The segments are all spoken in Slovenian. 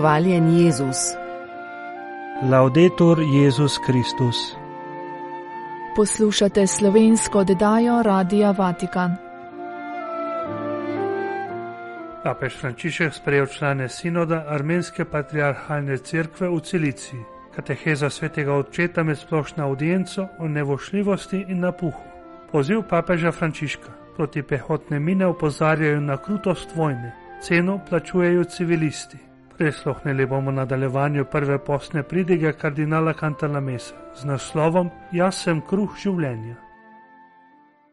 Hvaljen Jezus. Laudetur Jezus Kristus. Poslušate slovensko oddajo Radia Vatikan. Papež Frančišek sprejel člane sinoda Armenske patriarhalne cerkve v Cilici. Kateheza svetega očeta med splošno audienco o nevošljivosti in napuhu. Poziv papeža Frančiška proti pehotne mine opozarjajo na krutost vojne, ceno plačujejo civilisti. Prisluhnili bomo nadaljevanju prve posne pridige kardinala Cantalamesa z naslovom Jaz sem kruh življenja.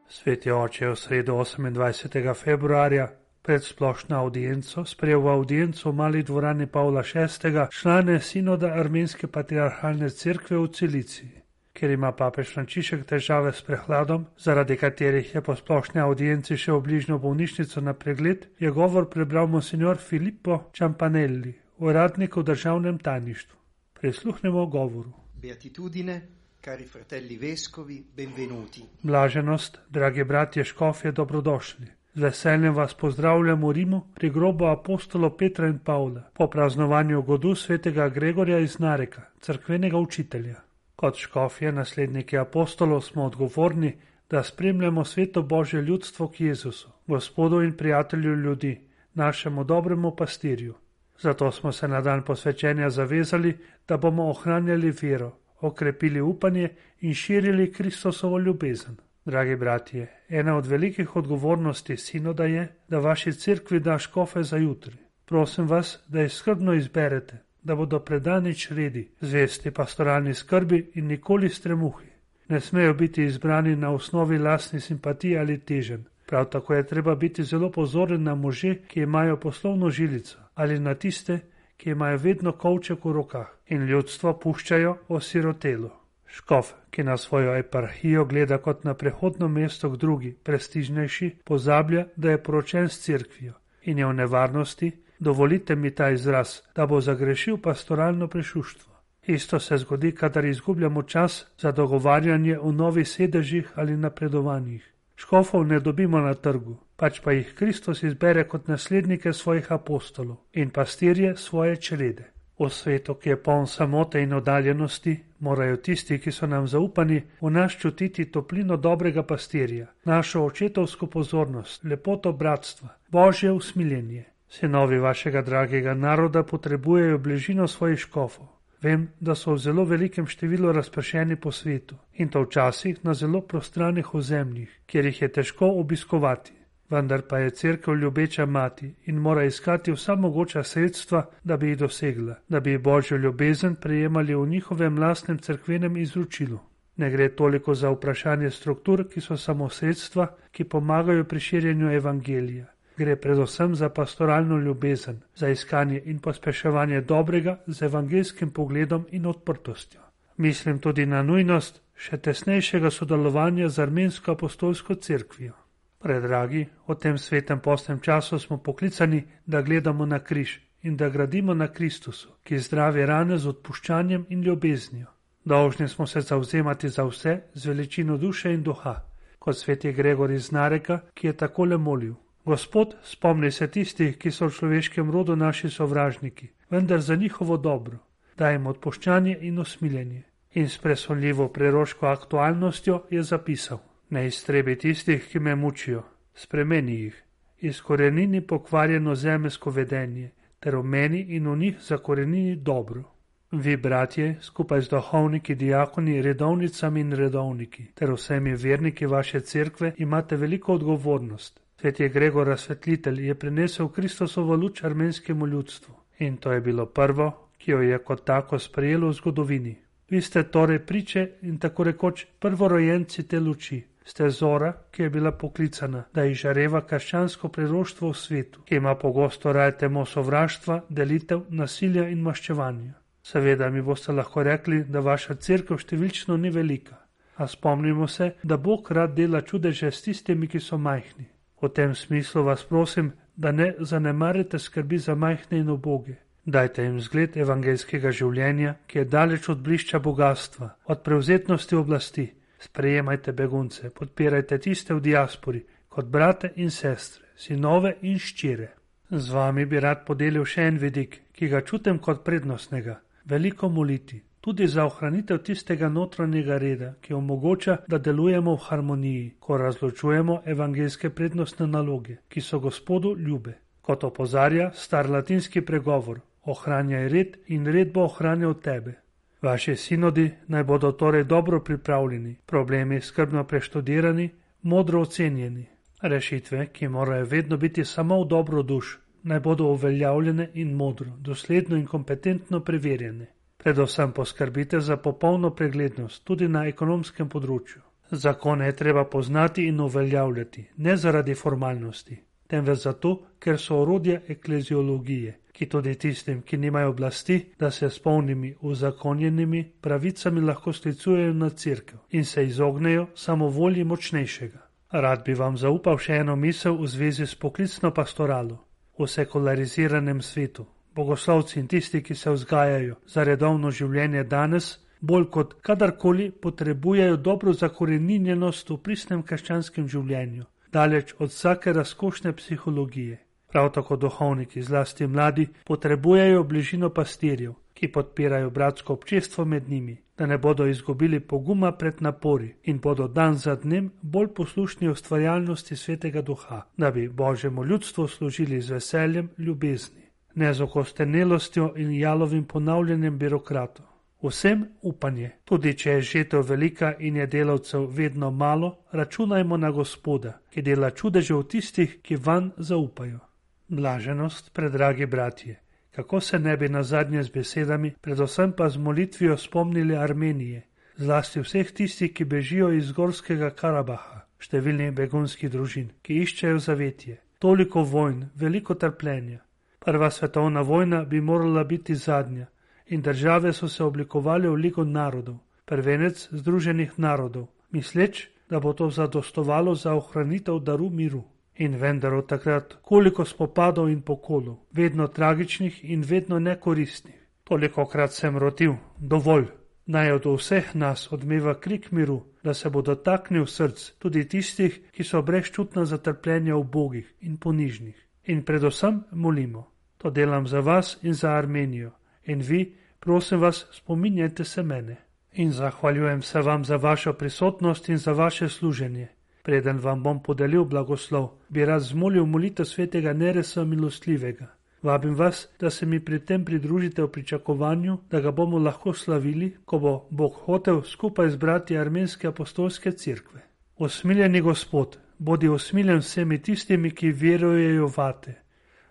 Sveti oče je v sredo 28. februarja pred splošno audienco sprejel v audienco v mali dvorani Pavla VI. člane sinoda Armenske patriarhalne cerkve v Cilici. Ker ima papež Frančišek težave s prehladom, zaradi katerih je po splošni audienci še v bližnjo bolnišnico na pregled, je govor prebral monsignor Filippo Čampanelli, uradnik v državnem tajništvu. Prisluhnemo govoru. Beatitudine, cari fratelli vescovi, benvenuti. Blaženost, dragi bratje škofje, dobrodošli. Z veseljem vas pozdravljam v Rimu pri grobu apostolo Petra in Pavla po praznovanju godu svetega Gregorja iz Nareka, crkvenega učitelja. Kot škofje, nasledniki apostolov, smo odgovorni, da spremljamo sveto Božje ljudstvo k Jezusu, Gospodu in prijatelju ljudi, našemu dobremu pastirju. Zato smo se na dan posvečenja zavezali, da bomo ohranjali vero, okrepili upanje in širili Kristusovo ljubezen. Dragi bratje, ena od velikih odgovornosti sinoda je, da vaši cerkvi da škofe za jutri. Prosim vas, da jih skrbno izberete, da bodo predani čredi, zvesti pastoralni skrbi in nikoli stremuhi. Ne smejo biti izbrani na osnovi lastni simpatije ali težen. Prav tako je treba biti zelo pozoren na može, ki imajo poslovno žilico, ali na tiste, ki imajo vedno kovček v rokah in ljudstvo puščajo osirotelo. Škof, ki na svojo eparhijo gleda kot na prehodno mesto k drugi, prestižnejši, pozablja, da je poročen s cerkvijo in je v nevarnosti, dovolite mi ta izraz, da bo zagrešil pastoralno prešuštvo. Isto se zgodi, kadar izgubljamo čas za dogovarjanje o novih sedežih ali napredovanjih. Škofov ne dobimo na trgu, pač pa jih Kristus izbere kot naslednike svojih apostolov in pastirje svoje črede. V svetu, ki je poln samote in oddaljenosti, morajo tisti, ki so nam zaupani, v nas čutiti toplino dobrega pastirja, našo očetovsko pozornost, lepoto bratstva, božje usmiljenje. Sinovi vašega dragega naroda potrebujejo bližino svojih škofov. Vem, da so v zelo velikem številu razpršeni po svetu in to včasih na zelo prostranih ozemljih, kjer jih je težko obiskovati. Vendar pa je crkva ljubeča mati in mora iskati vsa mogoča sredstva, da bi jih dosegla, da bi božjo ljubezen prejemali v njihovem lastnem crkvenem izročilu. Ne gre toliko za vprašanje struktur, ki so samo sredstva, ki pomagajo pri širjenju evangelija. Gre predvsem za pastoralno ljubezen, za iskanje in pospeševanje dobrega z evangelskim pogledom in odprtostjo. Mislim tudi na nujnost še tesnejšega sodelovanja z armensko apostolsko cerkvijo. Predragi, v tem svetem postnem času smo poklicani, da gledamo na križ in da gradimo na Kristusu, ki zdravi rane z odpuščanjem in ljubeznijo. Dolžni smo se zauzemati za vse z veličino duše in duha, kot sveti Gregor iz Nareka, ki je takole molil. Gospod, spomni se tistih, ki so v človeškem rodu naši sovražniki, vendar za njihovo dobro, daj jim odpuščanje in usmiljenje. In s presoljivo preroško aktualnostjo je zapisal: Ne iztrebi tistih, ki me mučijo, spremeni jih, izkorenini pokvarjeno zemesko vedenje, ter v meni in v njih zakorenini dobro. Vi, bratje, skupaj z duhovniki, diakoni, redovnicami in redovniki, ter vsemi verniki vaše cerkve, imate veliko odgovornost. Sveti Gregor razsvetlitelj je prinesel Kristusovo luč armenskemu ljudstvu in to je bilo prvo, ki jo je kot tako sprejelo v zgodovini. Vi ste torej priče in tako rekoč prvorojenci te luči. Ste zora, ki je bila poklicana, da izžareva krščansko priroštvo v svetu, ki ima pogosto raje temo sovraštva, delitev, nasilja in maščevanja. Seveda mi boste lahko rekli, da vaša crkva številčno ni velika, a spomnimo se, da Bog rad dela čudeže s tistimi, ki so majhni. V tem smislu vas prosim, da ne zanemarite skrbi za majhne in oboge. Dajte jim zgled evangelskega življenja, ki je daleč od blišča bogatstva, od prevzetnosti oblasti. Sprejemajte begunce, podpirajte tiste v diaspori, kot brate in sestre, sinove in ščire. Z vami bi rad podelil še en vidik, ki ga čutim kot prednostnega: veliko moliti. Tudi za ohranitev tistega notranjega reda, ki omogoča, da delujemo v harmoniji, ko razločujemo evangelske prednostne naloge, ki so Gospodu ljube. Kot opozarja star latinski pregovor: ohranjaj red in red bo ohranjal tebe. Vaši sinodi naj bodo torej dobro pripravljeni, problemi skrbno preštudirani, modro ocenjeni. Rešitve, ki morajo vedno biti samo v dobro duš, naj bodo uveljavljene in modro, dosledno in kompetentno preverjene. Predvsem poskrbite za popolno preglednost tudi na ekonomskem področju. Zakone je treba poznati in uveljavljati, ne zaradi formalnosti, temveč zato, ker so orodje ekleziologije, ki tudi tistim, ki nimajo oblasti, da se s polnimi uzakonjenimi pravicami lahko sklicujejo na crkvo in se izognejo samovolji močnejšega. Rad bi vam zaupal še eno misel v zvezi s poklicno pastoralo. V sekulariziranem svetu, bogoslovci in tisti, ki se vzgajajo za redovno življenje danes, bolj kot kadarkoli potrebujejo dobro zakoreninjenost v pristnem krščanskem življenju, daleč od vsake razkošne psihologije. Prav tako duhovniki, zlasti mladi, potrebujejo bližino pastirjev, ki podpirajo bratsko občestvo med njimi, da ne bodo izgubili poguma pred napori in bodo dan za dnem bolj poslušni ustvarjalnosti svetega duha, da bi božjemu ljudstvu služili z veseljem, ljubezni, ne z okostenelostjo in jalovim ponavljanjem birokratov. Vsem upanje, tudi če je žetev velika in je delavcev vedno malo, računajmo na Gospoda, ki dela čudeže v tistih, ki van zaupajo. Blaženost, predragi bratje, kako se ne bi na zadnje z besedami, predvsem pa z molitvijo spomnili Armenije, zlasti vseh tistih, ki bežijo iz Gorskega Karabaha, številnih begunskih družin, ki iščejo zavetje, toliko vojn, veliko trpljenja. Prva svetovna vojna bi morala biti zadnja in države so se oblikovali v Ligo narodov, prvenec Združenih narodov, misleč, da bo to zadostovalo za ohranitev daru miru. In vendar od takrat, koliko spopadov in pokolov, vedno tragičnih in vedno nekoristnih. Toliko krat sem rotil, dovolj, naj od vseh nas odmeva krik miru, da se bo dotaknil src tudi tistih, ki so brezčutno zatrpljenja v bogih in ponižnih. In predvsem molimo. To delam za vas in za Armenijo. In vi, prosim vas, spominjajte se mene. In zahvaljujem se vam za vašo prisotnost in za vaše služenje. Preden vam bom podelil blagoslov, bi rad zmolil molitev svetega Neresa milostljivega. Vabim vas, da se mi pri tem pridružite v pričakovanju, da ga bomo lahko slavili, ko bo Bog hotel skupaj zbrati armenske apostolske cerkve. Osmiljeni Gospod, bodi osmiljen vsemi tistimi, ki verujejo vate,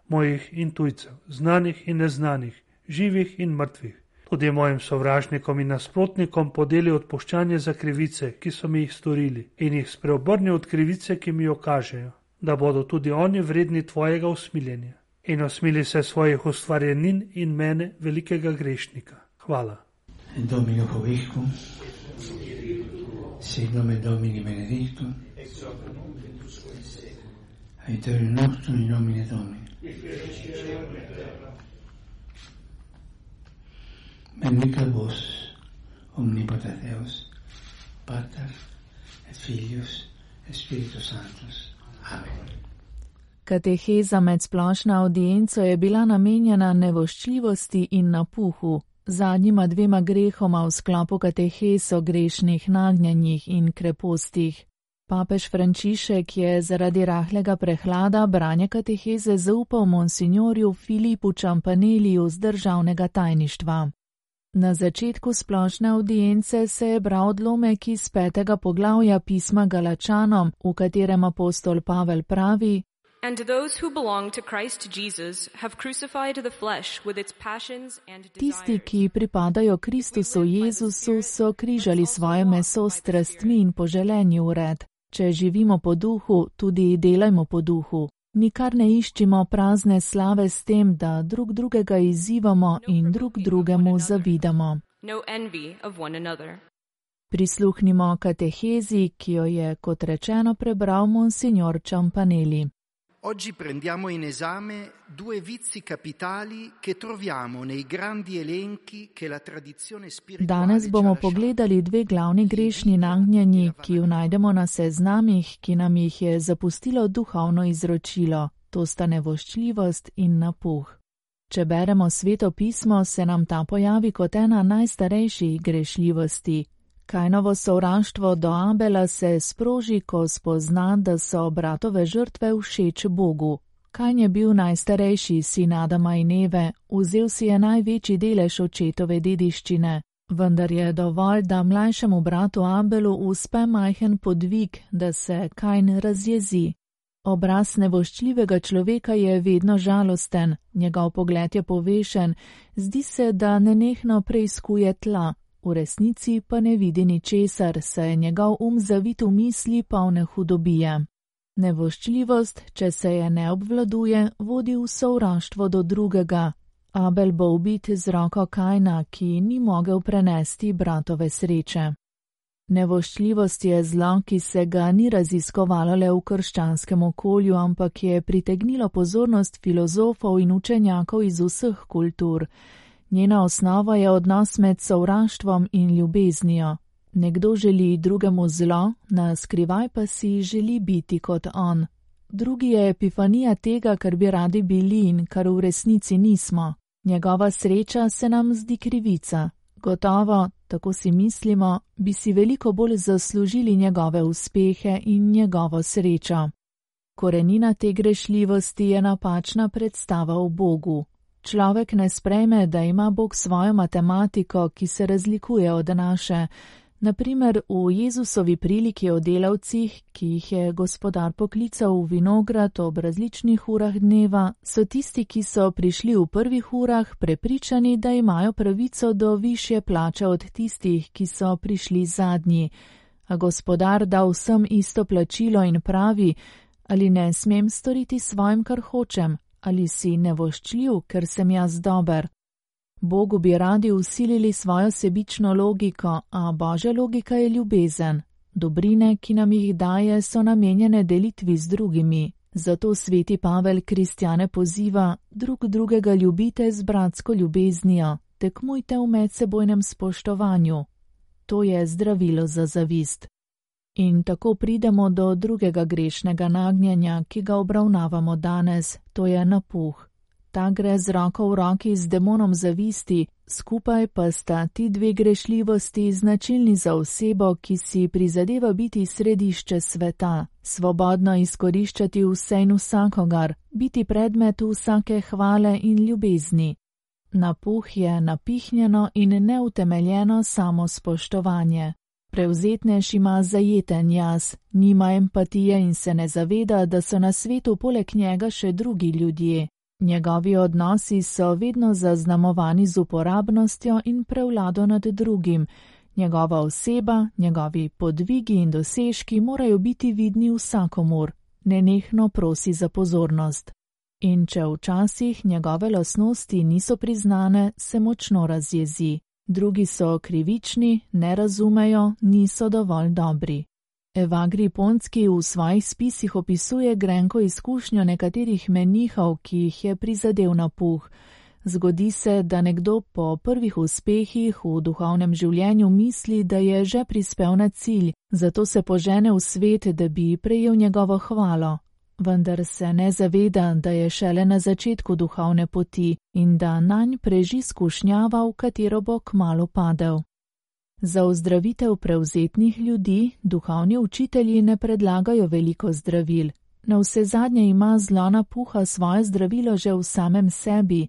mojih in tujcev, znanih in neznanih, živih in mrtvih tudi mojim sovražnikom in nasprotnikom podeli odpuščanje za krivice, ki so mi jih storili, in jih spreobrni od krivice, ki mi jo kažejo, da bodo tudi oni vredni tvojega usmiljenja. In osmili se svojih ustvarjenin in mene, velikega grešnika. Hvala. Domino Hovihku, signome Domini benedictum, aiutorium nostrum in nomine Domini. Bendicat vos, omnipotens Deus, Pater et Filius et Spiritus Sanctus. Amen. Kateheza med splošno audienco je bila namenjena nevoščljivosti in napuhu, zadnjima dvema grehoma v sklopu katehez o grešnih nagnjanjih in krepostih. Papež Frančišek je zaradi rahlega prehlada branje kateheze zaupal monsignorju Filipu Čampaneliju z državnega tajništva. Na začetku splošne audience se je bral odlomek iz petega poglavja pisma Galačanom, v katerem apostol Pavel pravi: Tisti, ki pripadajo Kristusu Jezusu, so križali svoje meso s strastmi in poželenji ured. Če živimo po duhu, tudi delajmo po duhu. Nikar ne iščimo prazne slave s tem, da drug drugega izzivamo in drug drugemu zavidamo. No Prisluhnimo katehezi, ki jo je, kot rečeno, prebral monsignor Čampaneli. Oggi prendiamo in esame due vizi capitali che troviamo nei grandi elenchi che la tradizione spirituale Danes bomo pogledali dve glavni grešni nagnjanji, ki jo najdemo na seznamih, ki nam jih je zapustilo duhovno izročilo, to sta nevoščljivost in napuh. Če beremo sveto pismo, se nam ta pojavi kot ena najstarejših grešljivosti. Kajnovo sovraštvo do Abela se sproži, ko spozna, da so bratove žrtve všeč Bogu. Kajn je bil najstarejši sin Adama in Eve, vzel si je največji delež očetove dediščine, vendar je dovolj, da mlajšemu bratu Abelu uspe majhen podvig, da se Kajn razjezi. Obraz nevoščljivega človeka je vedno žalosten, njegov pogled je povešen, zdi se, da nenehno preizkuje tla, v resnici pa ne vidi ničesar, saj je njegov um zavit v misli polne hudobije. Nevoščljivost, če se je ne obvladuje, vodi v sovraštvo do drugega. Abel bo ubit z roko Kajna, ki ni mogel prenesti bratove sreče. Nevoščljivost je zlo, ki se ga ni raziskovalo le v krščanskem okolju, ampak je pritegnilo pozornost filozofov in učenjakov iz vseh kultur. Njena osnova je odnos med sovraštvom in ljubeznijo. Nekdo želi drugemu zlo, na skrivaj pa si želi biti kot on. Drugi je epifanija tega, kar bi radi bili in kar v resnici nismo. Njegova sreča se nam zdi krivica. Gotovo, tako si mislimo, bi si veliko bolj zaslužili njegove uspehe in njegovo srečo. Korenina te grešljivosti je napačna predstava o Bogu. Človek ne sprejme, da ima Bog svojo matematiko, ki se razlikuje od naše. Naprimer, v Jezusovi priliki o delavcih, ki jih je gospodar poklical v vinograd ob različnih urah dneva, so tisti, ki so prišli v prvih urah, prepričani, da imajo pravico do više plače od tistih, ki so prišli zadnji. A gospodar da vsem isto plačilo in pravi, ali ne smem storiti svojim, kar hočem, ali si nevoščljiv, ker sem jaz dober. Bogu bi radi usilili svojo sebično logiko, a božja logika je ljubezen. Dobrine, ki nam jih daje, so namenjene delitvi z drugimi. Zato sveti Pavel kristjane poziva: drug drugega ljubite z bratsko ljubeznijo, tekmujte v medsebojnem spoštovanju. To je zdravilo za zavist. In tako pridemo do drugega grešnega nagnjanja, ki ga obravnavamo danes, to je napuh ta gre z roko v roki z demonom zavisti, skupaj pa sta ti dve grešljivosti značilni za osebo, ki si prizadeva biti središče sveta, svobodno izkoriščati vse in vsakogar, biti predmet vsake hvale in ljubezni. Napuh je napihnjeno in neutemeljeno samo spoštovanje. Prevzetnež ima zajeten jaz, nima empatije in se ne zaveda, da so na svetu poleg njega še drugi ljudje. Njegovi odnosi so vedno zaznamovani z uporabnostjo in prevlado nad drugim. Njegova oseba, njegovi podvigi in dosežki morajo biti vidni vsakomur, nenehno prosi za pozornost. In če včasih njegove lasnosti niso priznane, se močno razjezi. Drugi so krivični, ne razumejo, niso dovolj dobri. Evagri Ponski v svojih spisih opisuje grenko izkušnjo nekaterih menihov, ki jih je prizadel napuh. Zgodi se, da nekdo po prvih uspehih v duhovnem življenju misli, da je že prispel na cilj, zato se požene v svet, da bi prejel njegovo hvalo. Vendar se ne zaveda, da je šele na začetku duhovne poti in da nanj preži skušnjava, v katero bo kmalo padel. Za ozdravitev prevzetnih ljudi duhovni učitelji ne predlagajo veliko zdravil. Na vse zadnje ima zlona puha svoje zdravilo že v samem sebi.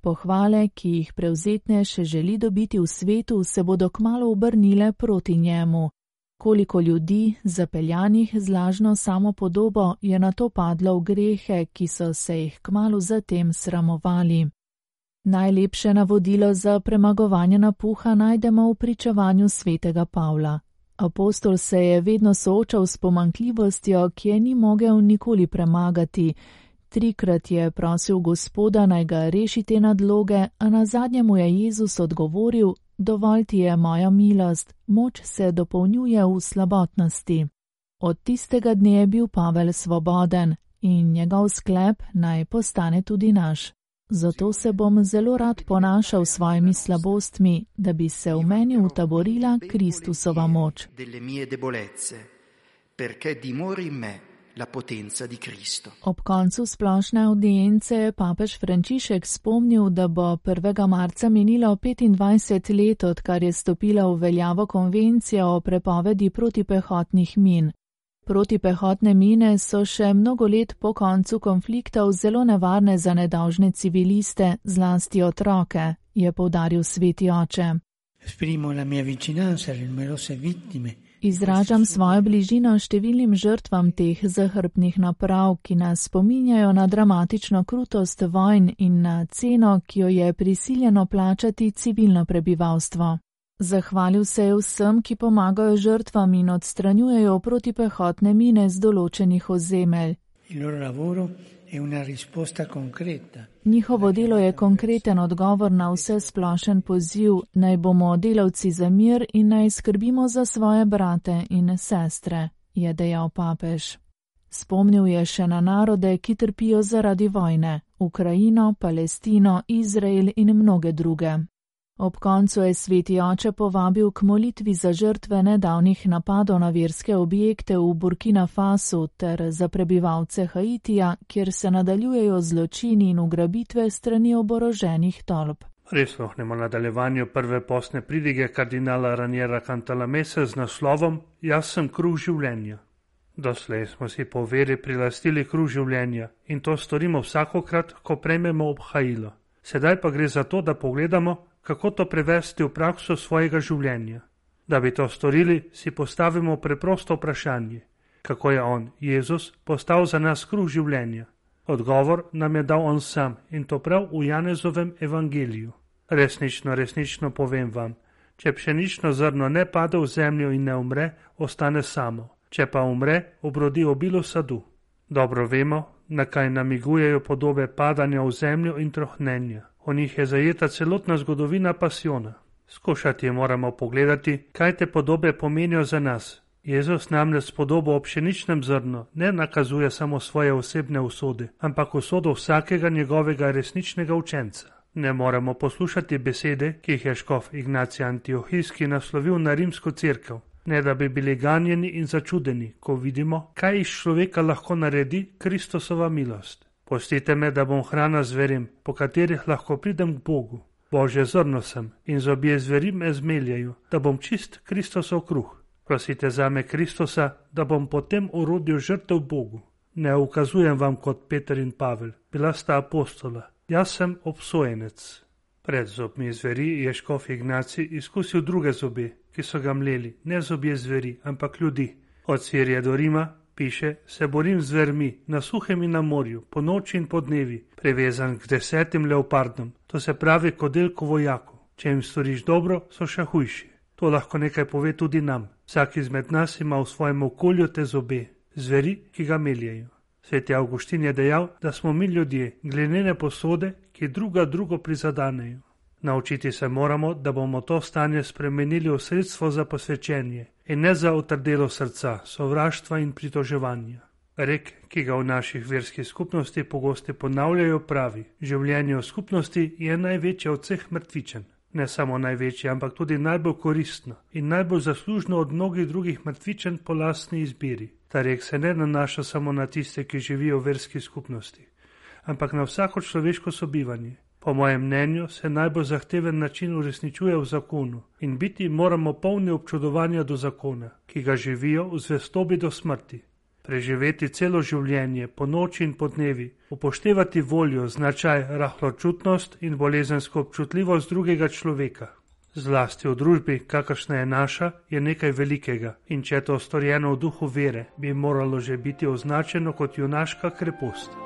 Pohvale, ki jih prevzetne še želi dobiti v svetu, se bodo kmalo obrnile proti njemu. Koliko ljudi, zapeljanih z lažno samopodobo, je na to padlo v grehe, ki so se jih kmalo zatem sramovali. Najlepše navodilo za premagovanje napuha najdemo v pričevanju svetega Pavla. Apostol se je vedno soočal s pomankljivostjo, ki je ni mogel nikoli premagati. Trikrat je prosil Gospoda naj ga reši te nadloge, a na zadnjem mu je Jezus odgovoril: Dovolj ti je moja milost, moč se dopolnjuje v slabotnosti. Od tistega dne je bil Pavel svoboden in njegov sklep naj postane tudi naš. Zato se bom zelo rad ponašal s svojimi slabostmi, da bi se v meni utaborila Kristusova moč. Perché dimori in me la potenza di Cristo. Ob koncu splošne audience je papež Frančišek spomnil, da bo 1. marca minilo 25 let, odkar je stopila v veljavo konvencija o prepovedi protipehotnih min. Protipehotne mine so še mnogo let po koncu konfliktov zelo nevarne za nedolžne civiliste, zlasti otroke, je povdaril sveti oče. Izražam svojo bližino številnim žrtvam teh zahrbnih naprav, ki nas spominjajo na dramatično krutost vojn in na ceno, ki jo je prisiljeno plačati civilno prebivalstvo. Zahvalil se je vsem, ki pomagajo žrtvam in odstranjujejo protipehotne mine z določenih ozemelj. Njihovo delo je konkreten odgovor na vse splošen poziv, naj bomo delavci za mir in naj skrbimo za svoje brate in sestre, je dejal papež. Spomnil je še na narode, ki trpijo zaradi vojne - Ukrajino, Palestino, Izrael in mnoge druge. Ob koncu je sveti oče povabil k molitvi za žrtve nedavnih napadov na verske objekte v Burkina Fasu ter za prebivalce Haitija, kjer se nadaljujejo zločini in ugrabitve strani oboroženih tolp. Res lohnemo nadaljevanju prve posne pridige kardinala Ranjera Cantalamese z naslovom Jaz sem kruh življenja. Doslej smo si po veri prilastili kruh življenja in to storimo vsakokrat, ko prejmemo obhajilo. Sedaj pa gre za to, da pogledamo, kako to prevesti v prakso svojega življenja. Da bi to storili, si postavimo preprosto vprašanje: kako je On, Jezus, postal za nas kruh življenja? Odgovor nam je dal On sam in to prav v Janezovem evangeliju. Resnično, resnično povem vam, če pšenično zrno ne pade v zemljo in ne umre, ostane samo, če pa umre, obrodi obilo sadu. Dobro vemo, na kaj namigujejo podobe padanja v zemljo in trohnenja. V njih je zajeta celotna zgodovina pasiona. Skušati moramo pogledati, kaj te podobe pomenijo za nas. Jezus namreč s podobo o pšeničnem zrnu ne nakazuje samo svoje osebne usode, ampak usodo vsakega njegovega resničnega učenca. Ne moremo poslušati besede, ki jih je škof Ignacija Antiohijski naslovil na rimsko crkvo, ne da bi bili ganjeni in začudeni, ko vidimo, kaj iz človeka lahko naredi Kristosova milost. Pustite me, da bom hrana zverim, po katerih lahko pridem k Bogu. Božje zrno sem in zobje zveri me zmeljajo, da bom čist Kristosov kruh. Prosite za me Kristosa, da bom potem urodil žrtev Bogu. Ne ukazujem vam kot Peter in Pavel, bila sta apostola, jaz sem obsojenec. Pred zobmi zveri je škof Ignaci izkusil druge zobe, ki so ga mleli, ne zobje zveri, ampak ljudi. Od Sirije do Rima piše, se borim z zvermi na suhem in na morju, po noči in po dnevi, prevezan k desetim leopardom, to se pravi kot delko vojakov. Če jim storiš dobro, so še hujši. To lahko nekaj pove tudi nam. Vsak izmed nas ima v svojem okolju te zobe, zveri, ki ga meljajo. Sveti Augustin je dejal, da smo mi ljudje, glinene posode, ki druga drugo prizadanejo. Naučiti se moramo, da bomo to stanje spremenili v sredstvo za posvečenje in ne za utrdelo srca, sovraštva in pritoževanja. Rek, ki ga v naših verskih skupnosti pogosti ponavljajo, pravi: Življenje v skupnosti je največje od vseh mrtvičen. Ne samo največje, ampak tudi najbolj koristno in najbolj zaslužno od mnogih drugih mrtvičen po lastni izbiri. Ta rek se ne nanaša samo na tiste, ki živijo v verskih skupnosti, ampak na vsako človeško sobivanje. Po mojem mnenju se najbolj zahteven način uresničuje v zakonu in biti moramo polni občudovanja do zakona, ki ga živijo v zvestobi do smrti. Preživeti celo življenje po noči in po dnevi, upoštevati voljo, značaj, rahločutnost in bolezensko občutljivost drugega človeka. Zlasti v družbi, kakršna je naša, je nekaj velikega in če je to storjeno v duhu vere, bi moralo že biti označeno kot junaška krepost.